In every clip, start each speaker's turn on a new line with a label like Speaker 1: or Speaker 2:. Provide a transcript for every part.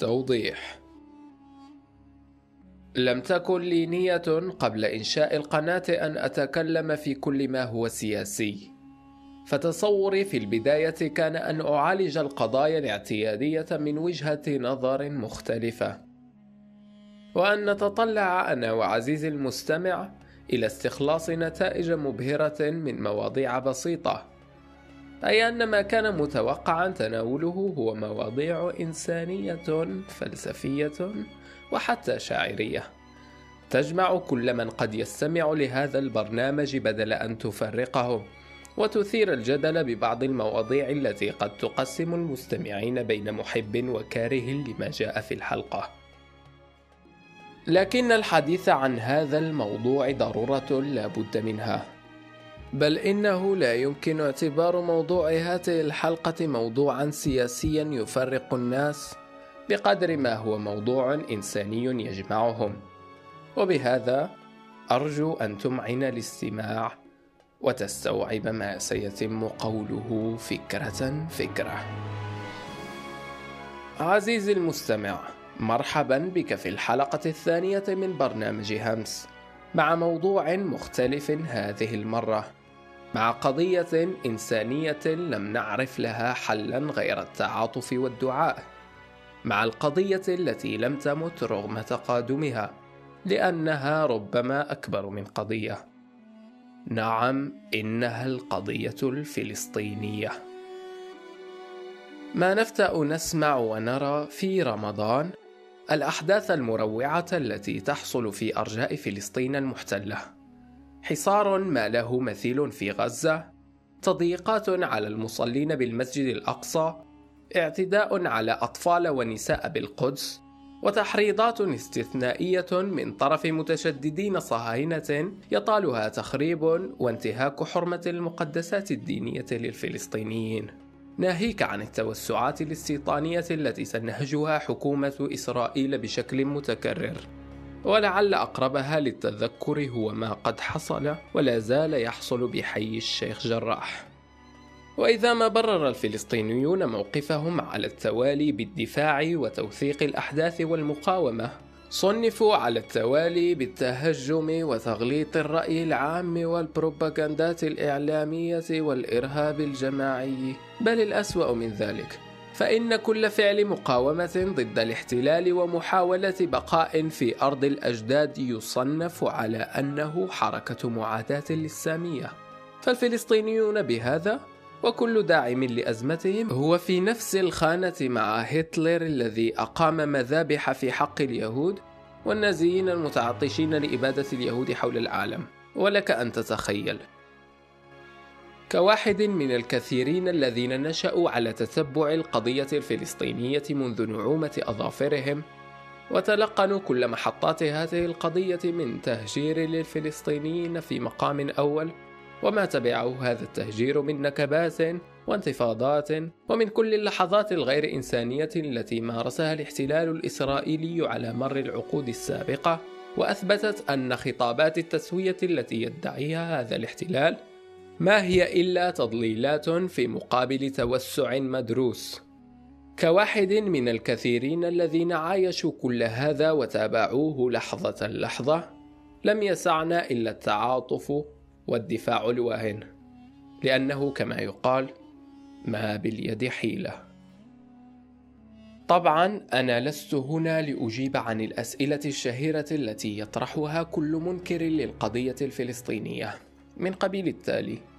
Speaker 1: توضيح. لم تكن لي نية قبل إنشاء القناة أن أتكلم في كل ما هو سياسي. فتصوري في البداية كان أن أعالج القضايا الاعتيادية من وجهة نظر مختلفة. وأن نتطلع أنا وعزيزي المستمع إلى استخلاص نتائج مبهرة من مواضيع بسيطة. أي أن ما كان متوقعا تناوله هو مواضيع إنسانية فلسفية وحتى شاعرية. تجمع كل من قد يستمع لهذا البرنامج بدل أن تفرقه وتثير الجدل ببعض المواضيع التي قد تقسم المستمعين بين محب وكاره لما جاء في الحلقة. لكن الحديث عن هذا الموضوع ضرورة لا بد منها. بل إنه لا يمكن اعتبار موضوع هذه الحلقة موضوعا سياسيا يفرق الناس بقدر ما هو موضوع إنساني يجمعهم. وبهذا أرجو أن تمعن الاستماع وتستوعب ما سيتم قوله فكرة فكرة. عزيزي المستمع مرحبا بك في الحلقة الثانية من برنامج همس مع موضوع مختلف هذه المرة. مع قضية إنسانية لم نعرف لها حلا غير التعاطف والدعاء مع القضية التي لم تمت رغم تقادمها لأنها ربما أكبر من قضية. نعم إنها القضية الفلسطينية. ما نفتأ نسمع ونرى في رمضان الأحداث المروعة التي تحصل في أرجاء فلسطين المحتلة. حصار ما له مثيل في غزة تضييقات على المصلين بالمسجد الأقصى اعتداء على أطفال ونساء بالقدس وتحريضات استثنائية من طرف متشددين صهاينة يطالها تخريب وانتهاك حرمة المقدسات الدينية للفلسطينيين. ناهيك عن التوسعات الاستيطانية التي تنهجها حكومة إسرائيل بشكل متكرر. ولعل أقربها للتذكر هو ما قد حصل ولا زال يحصل بحي الشيخ جراح. وإذا ما برر الفلسطينيون موقفهم على التوالي بالدفاع وتوثيق الأحداث والمقاومة صنفوا على التوالي بالتهجم وتغليط الرأي العام والبروباغندات الإعلامية والإرهاب الجماعي. بل الأسوأ من ذلك فإن كل فعل مقاومة ضد الاحتلال ومحاولة بقاء في أرض الأجداد يصنف على أنه حركة معاداة للسامية. فالفلسطينيون بهذا وكل داعم لأزمتهم هو في نفس الخانة مع هتلر الذي أقام مذابح في حق اليهود والنازيين المتعطشين لإبادة اليهود حول العالم. ولك أن تتخيل كواحد من الكثيرين الذين نشأوا على تتبع القضية الفلسطينية منذ نعومة أظافرهم وتلقنوا كل محطات هذه القضية من تهجير للفلسطينيين في مقام أول وما تبعه هذا التهجير من نكبات وانتفاضات ومن كل اللحظات الغير إنسانية التي مارسها الاحتلال الإسرائيلي على مر العقود السابقة وأثبتت أن خطابات التسوية التي يدعيها هذا الاحتلال ما هي إلا تضليلات في مقابل توسع مدروس؟ كواحد من الكثيرين الذين عايشوا كل هذا وتابعوه لحظة لحظة لم يسعنا إلا التعاطف والدفاع الواهن. لأنه كما يقال ما باليد حيلة. طبعا أنا لست هنا لأجيب عن الأسئلة الشهيرة التي يطرحها كل منكر للقضية الفلسطينية من قبيل التالي.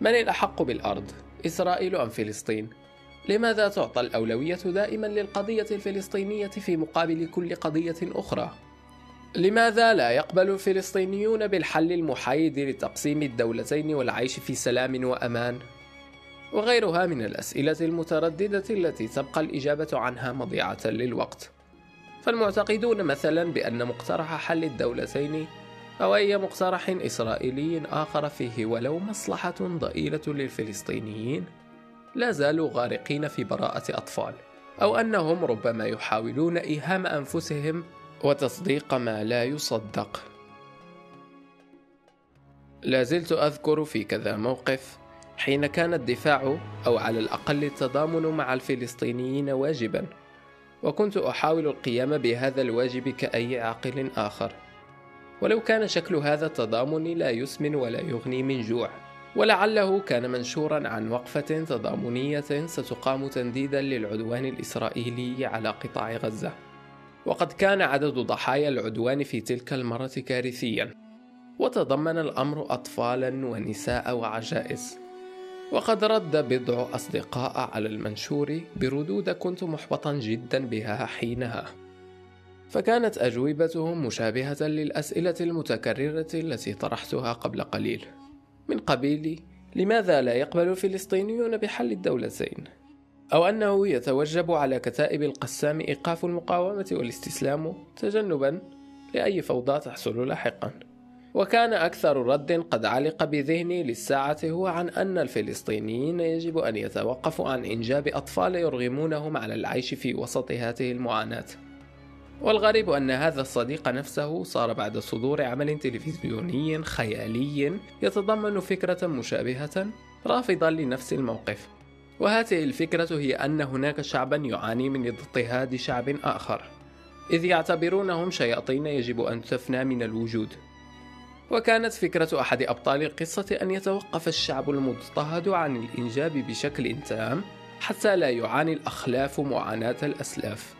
Speaker 1: من الأحق بالأرض؟ إسرائيل أم فلسطين؟ لماذا تعطى الأولوية دائما للقضية الفلسطينية في مقابل كل قضية أخرى؟ لماذا لا يقبل الفلسطينيون بالحل المحايد لتقسيم الدولتين والعيش في سلام وأمان وغيرها من الأسئلة المترددة التي تبقى الإجابة عنها مضيعة للوقت فالمعتقدون مثلا بأن مقترح حل الدولتين أو أي مقترح إسرائيلي آخر فيه ولو مصلحة ضئيلة للفلسطينيين لا زالوا غارقين في براءة أطفال أو أنهم ربما يحاولون إيهام أنفسهم وتصديق ما لا يصدق. لا زلت أذكر في كذا موقف حين كان الدفاع أو على الأقل التضامن مع الفلسطينيين واجبا وكنت أحاول القيام بهذا الواجب كأي عاقل آخر. ولو كان شكل هذا التضامن لا يسمن ولا يغني من جوع. ولعله كان منشورا عن وقفة تضامنية ستقام تنديدا للعدوان الإسرائيلي على قطاع غزة. وقد كان عدد ضحايا العدوان في تلك المرة كارثيا. وتضمن الأمر أطفالا ونساء وعجائز. وقد رد بضع أصدقاء على المنشور بردود كنت محبطا جدا بها حينها. فكانت أجوبتهم مشابهة للأسئلة المتكررة التي طرحتها قبل قليل. من قبيل لماذا لا يقبل الفلسطينيون بحل الدولتين؟ أو أنه يتوجب على كتائب القسام إيقاف المقاومة والاستسلام تجنبا لأي فوضى تحصل لاحقا. وكان أكثر رد قد علق بذهني للساعة هو عن أن الفلسطينيين يجب أن يتوقفوا عن إنجاب أطفال يرغمونهم على العيش في وسط هذه المعاناة. والغريب أن هذا الصديق نفسه صار بعد صدور عمل تلفزيوني خيالي يتضمن فكرة مشابهة رافضا لنفس الموقف. وهذه الفكرة هي أن هناك شعبا يعاني من اضطهاد شعب آخر إذ يعتبرونهم شياطين يجب أن تفنى من الوجود. وكانت فكرة أحد أبطال القصة أن يتوقف الشعب المضطهد عن الإنجاب بشكل تام حتى لا يعاني الأخلاف معاناة الأسلاف.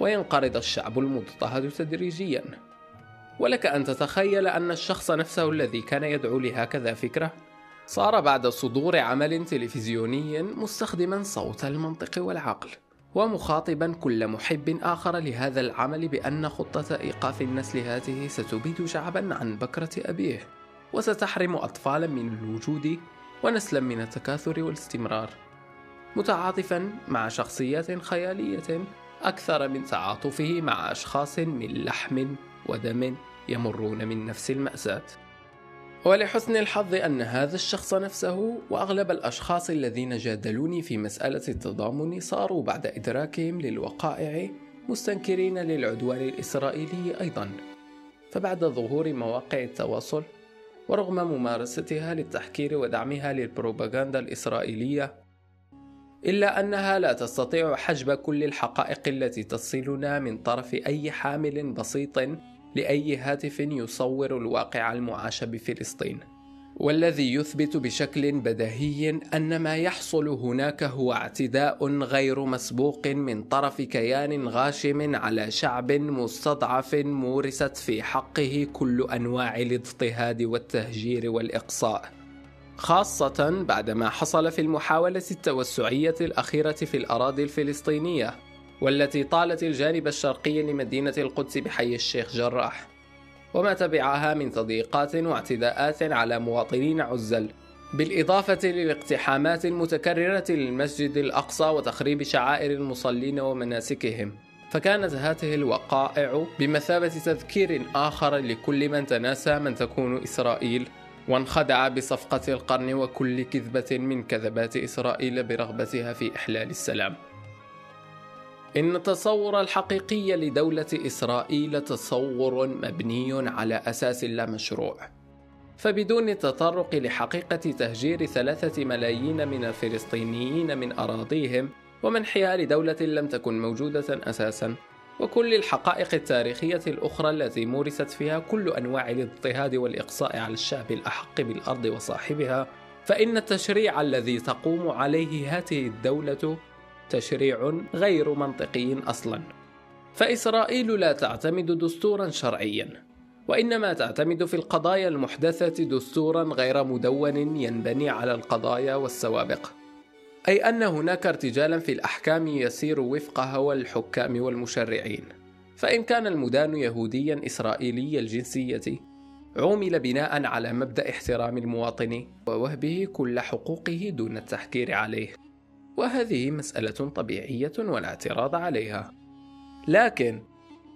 Speaker 1: وينقرض الشعب المضطهد تدريجيا. ولك أن تتخيل أن الشخص نفسه الذي كان يدعو لهكذا فكرة صار بعد صدور عمل تلفزيوني مستخدما صوت المنطق والعقل ومخاطبا كل محب آخر لهذا العمل بأن خطة إيقاف النسل هذه ستبيد شعبا عن بكرة أبيه وستحرم أطفالا من الوجود ونسلا من التكاثر والاستمرار. متعاطفا مع شخصيات خيالية أكثر من تعاطفه مع أشخاص من لحم ودم يمرون من نفس المأساة ولحسن الحظ أن هذا الشخص نفسه وأغلب الأشخاص الذين جادلوني في مسألة التضامن صاروا بعد إدراكهم للوقائع مستنكرين للعدوان الإسرائيلي أيضا. فبعد ظهور مواقع التواصل ورغم ممارستها للتحكير ودعمها للبروباغندا الإسرائيلية إلا أنها لا تستطيع حجب كل الحقائق التي تصلنا من طرف أي حامل بسيط لأي هاتف يصور الواقع المعاش بفلسطين. والذي يثبت بشكل بديهي أن ما يحصل هناك هو اعتداء غير مسبوق من طرف كيان غاشم على شعب مستضعف مورست في حقه كل أنواع الاضطهاد والتهجير والإقصاء. خاصة بعد ما حصل في المحاولة التوسعية الأخيرة في الأراضي الفلسطينية والتي طالت الجانب الشرقي لمدينة القدس بحي الشيخ جراح. وما تبعها من تضييقات واعتداءات على مواطنين عزل بالإضافة للاقتحامات المتكررة للمسجد الأقصى وتخريب شعائر المصلين ومناسكهم. فكانت هذه الوقائع بمثابة تذكير آخر لكل من تناسى من تكون إسرائيل وانخدع بصفقة القرن وكل كذبة من كذبات إسرائيل برغبتها في إحلال السلام. إن التصور الحقيقي لدولة إسرائيل تصور مبني على أساس لا مشروع. فبدون التطرق لحقيقة تهجير ثلاثة ملايين من الفلسطينيين من أراضيهم ومنحها لدولة لم تكن موجودة أساسا وكل الحقائق التاريخية الأخرى التي مورست فيها كل أنواع الاضطهاد والإقصاء على الشعب الأحق بالأرض وصاحبها فإن التشريع الذي تقوم عليه هذه الدولة تشريع غير منطقي أصلا. فإسرائيل لا تعتمد دستورا شرعيا وإنما تعتمد في القضايا المحدثة دستورا غير مدون ينبني على القضايا والسوابق. أي أن هناك ارتجالا في الأحكام يسير وفق هوى الحكام والمشرعين فإن كان المدان يهوديا إسرائيلي الجنسية عُمل بناء على مبدأ احترام المواطن ووهبه كل حقوقه دون التحكير عليه وهذه مسألة طبيعية ولا اعتراض عليها. لكن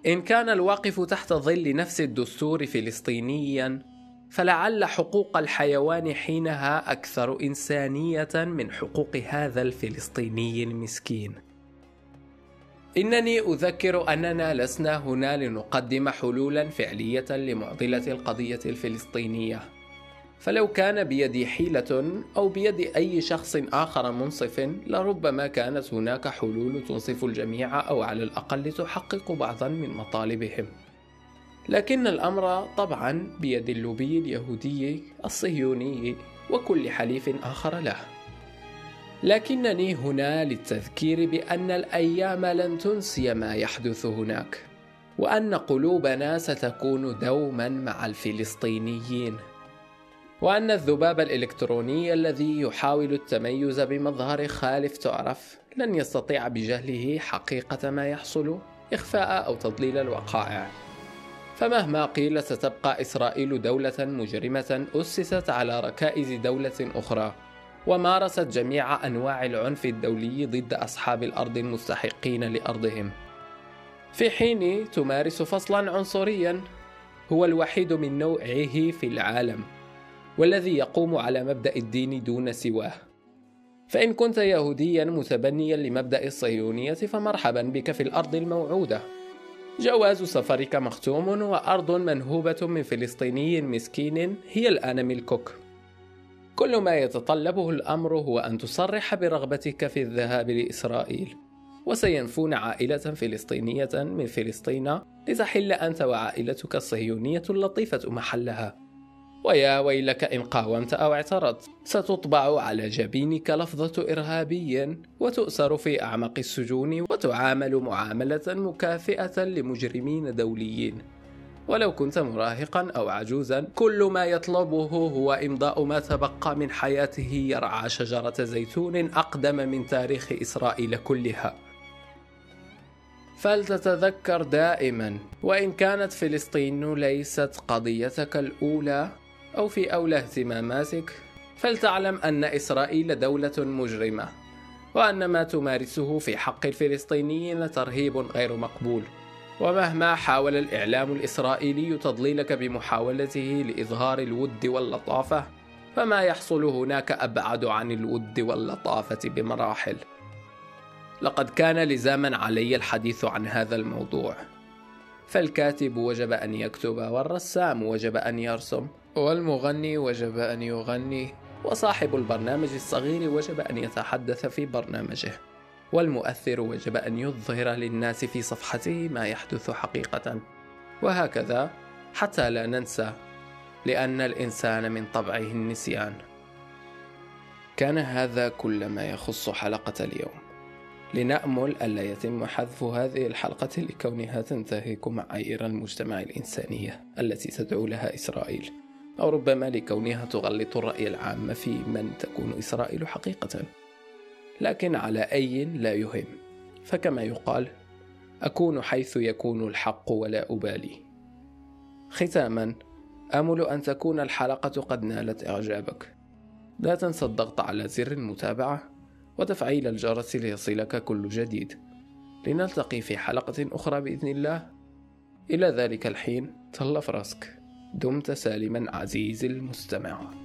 Speaker 1: إن كان الواقف تحت ظل نفس الدستور فلسطينيا فلعل حقوق الحيوان حينها أكثر إنسانية من حقوق هذا الفلسطيني المسكين. إنني أذكر أننا لسنا هنا لنقدم حلولا فعلية لمعضلة القضية الفلسطينية. فلو كان بيدي حيلة أو بيد أي شخص آخر منصف لربما كانت هناك حلول تنصف الجميع أو على الأقل تحقق بعضا من مطالبهم لكن الأمر طبعا بيد اللوبي اليهودي الصهيوني وكل حليف آخر له. لكنني هنا للتذكير بأن الأيام لن تنسي ما يحدث هناك وأن قلوبنا ستكون دوما مع الفلسطينيين وأن الذباب الإلكتروني الذي يحاول التميز بمظهر خالف تعرف لن يستطيع بجهله حقيقة ما يحصل إخفاء أو تضليل الوقائع. فمهما قيل ستبقى إسرائيل دولة مجرمة أسست على ركائز دولة أخرى ومارست جميع أنواع العنف الدولي ضد أصحاب الأرض المستحقين لأرضهم. في حين تمارس فصلا عنصريا هو الوحيد من نوعه في العالم والذي يقوم على مبدأ الدين دون سواه. فإن كنت يهوديا متبنيا لمبدأ الصهيونية فمرحبا بك في الأرض الموعودة. جواز سفرك مختوم وأرض منهوبة من فلسطيني مسكين هي الآن ملكك. كل ما يتطلبه الأمر هو أن تصرح برغبتك في الذهاب لإسرائيل. وسينفون عائلة فلسطينية من فلسطين لتحل أنت وعائلتك الصهيونية اللطيفة محلها. ويا ويلك إن قاومت أو اعترضت ستطبع على جبينك لفظة إرهابي وتؤسر في أعمق السجون وتعامل معاملة مكافئة لمجرمين دوليين. ولو كنت مراهقا أو عجوزا كل ما يطلبه هو إمضاء ما تبقى من حياته يرعى شجرة زيتون أقدم من تاريخ إسرائيل كلها. فلتتذكر دائما وإن كانت فلسطين ليست قضيتك الأولى أو في أولى اهتماماتك فلتعلم أن إسرائيل دولة مجرمة وأن ما تمارسه في حق الفلسطينيين ترهيب غير مقبول. ومهما حاول الإعلام الإسرائيلي تضليلك بمحاولته لإظهار الود واللطافة فما يحصل هناك أبعد عن الود واللطافة بمراحل. لقد كان لزاما علي الحديث عن هذا الموضوع. فالكاتب وجب أن يكتب والرسام وجب أن يرسم. والمغني وجب أن يغني وصاحب البرنامج الصغير وجب أن يتحدث في برنامجه والمؤثر وجب أن يظهر للناس في صفحته ما يحدث حقيقة. وهكذا حتى لا ننسى لأن الإنسان من طبعه النسيان. كان هذا كل ما يخص حلقة اليوم. لنأمل ألا يتم حذف هذه الحلقة لكونها تنتهك معايير المجتمع الإنسانية التي تدعو لها إسرائيل. أو ربما لكونها تغلط الرأي العام في من تكون إسرائيل حقيقة. لكن على أي لا يهم. فكما يقال أكون حيث يكون الحق ولا أبالي. ختاما آمل أن تكون الحلقة قد نالت إعجابك. لا تنسى الضغط على زر المتابعة وتفعيل الجرس ليصلك كل جديد. لنلتقي في حلقة أخرى بإذن الله. إلى ذلك الحين تهلا فراسك. دمت سالما عزيزي المستمع.